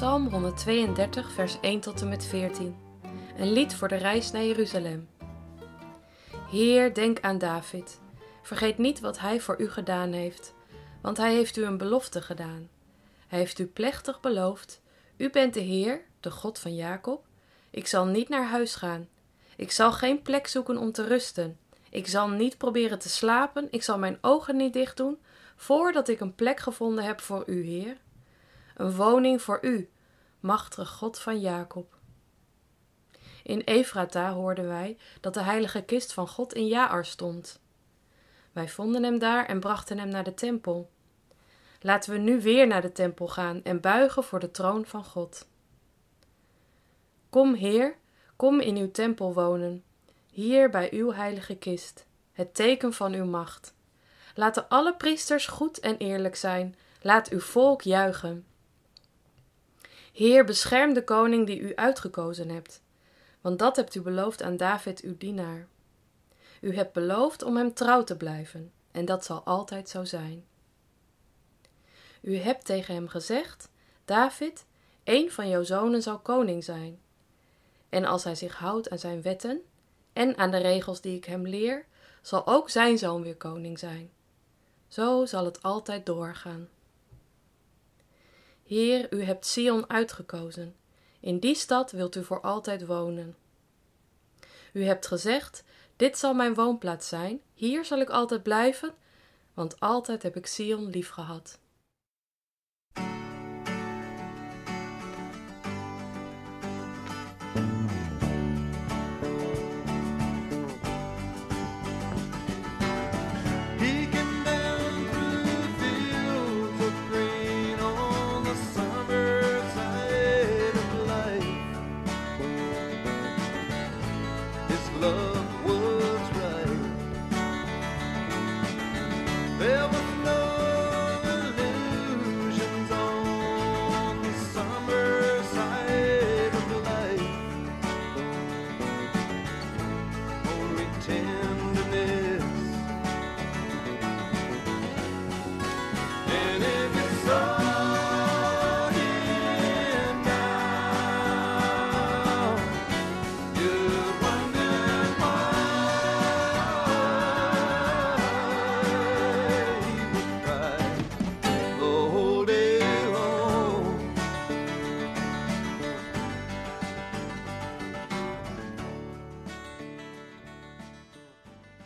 Psalm 132, vers 1 tot en met 14. Een lied voor de reis naar Jeruzalem. Heer, denk aan David. Vergeet niet wat hij voor u gedaan heeft, want hij heeft u een belofte gedaan. Hij heeft u plechtig beloofd: U bent de Heer, de God van Jacob. Ik zal niet naar huis gaan. Ik zal geen plek zoeken om te rusten. Ik zal niet proberen te slapen. Ik zal mijn ogen niet dicht doen voordat ik een plek gevonden heb voor u, Heer een woning voor u, machtige God van Jacob. In Efrata hoorden wij dat de heilige kist van God in Jaar stond. Wij vonden hem daar en brachten hem naar de tempel. Laten we nu weer naar de tempel gaan en buigen voor de troon van God. Kom, Heer, kom in uw tempel wonen, hier bij uw heilige kist, het teken van uw macht. Laten alle priesters goed en eerlijk zijn, laat uw volk juichen. Heer, bescherm de koning die u uitgekozen hebt, want dat hebt u beloofd aan David, uw dienaar. U hebt beloofd om hem trouw te blijven, en dat zal altijd zo zijn. U hebt tegen hem gezegd: David, een van jouw zonen zal koning zijn. En als hij zich houdt aan zijn wetten en aan de regels die ik hem leer, zal ook zijn zoon weer koning zijn. Zo zal het altijd doorgaan. Heer, u hebt Sion uitgekozen. In die stad wilt u voor altijd wonen. U hebt gezegd: Dit zal mijn woonplaats zijn, hier zal ik altijd blijven, want altijd heb ik Sion liefgehad.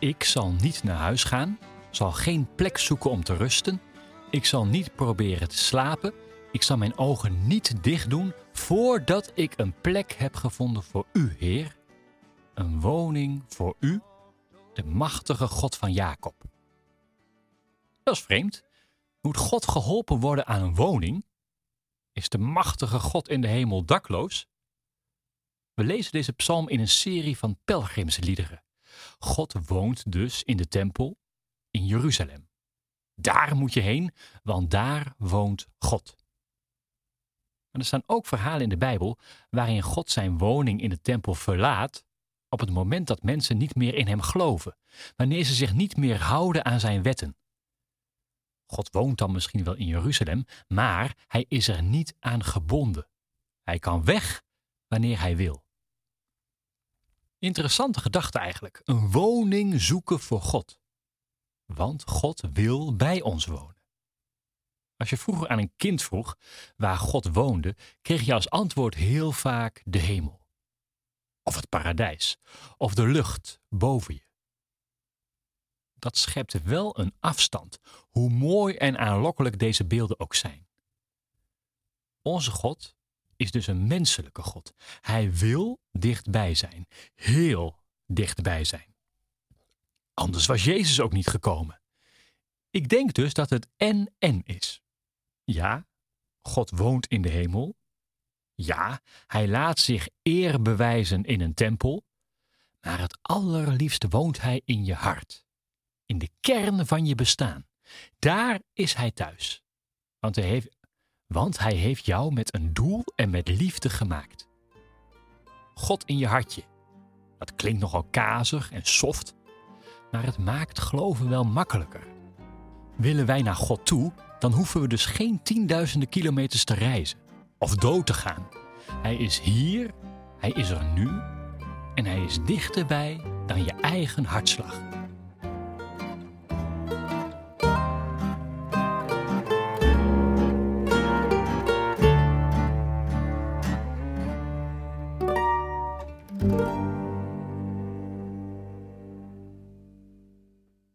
Ik zal niet naar huis gaan, zal geen plek zoeken om te rusten. Ik zal niet proberen te slapen. Ik zal mijn ogen niet dicht doen voordat ik een plek heb gevonden voor u, Heer. Een woning voor u, de machtige God van Jacob. Dat is vreemd. Moet God geholpen worden aan een woning? Is de machtige God in de hemel dakloos? We lezen deze psalm in een serie van pelgrimsliederen. God woont dus in de tempel in Jeruzalem. Daar moet je heen, want daar woont God. En er staan ook verhalen in de Bijbel waarin God zijn woning in de tempel verlaat op het moment dat mensen niet meer in hem geloven, wanneer ze zich niet meer houden aan zijn wetten. God woont dan misschien wel in Jeruzalem, maar hij is er niet aan gebonden. Hij kan weg wanneer hij wil. Interessante gedachte eigenlijk. Een woning zoeken voor God. Want God wil bij ons wonen. Als je vroeger aan een kind vroeg waar God woonde, kreeg je als antwoord heel vaak de hemel. Of het paradijs. Of de lucht boven je. Dat schept wel een afstand, hoe mooi en aanlokkelijk deze beelden ook zijn. Onze God is dus een menselijke God. Hij wil dichtbij zijn, heel dichtbij zijn. Anders was Jezus ook niet gekomen. Ik denk dus dat het en-en is. Ja, God woont in de hemel. Ja, hij laat zich eer bewijzen in een tempel. Maar het allerliefste woont hij in je hart. In de kern van je bestaan. Daar is hij thuis. Want hij heeft, want hij heeft jou met een doel en met liefde gemaakt. God in je hartje. Dat klinkt nogal kazig en soft, maar het maakt geloven wel makkelijker. Willen wij naar God toe, dan hoeven we dus geen tienduizenden kilometers te reizen. of dood te gaan. Hij is hier, hij is er nu en hij is dichterbij dan je eigen hartslag.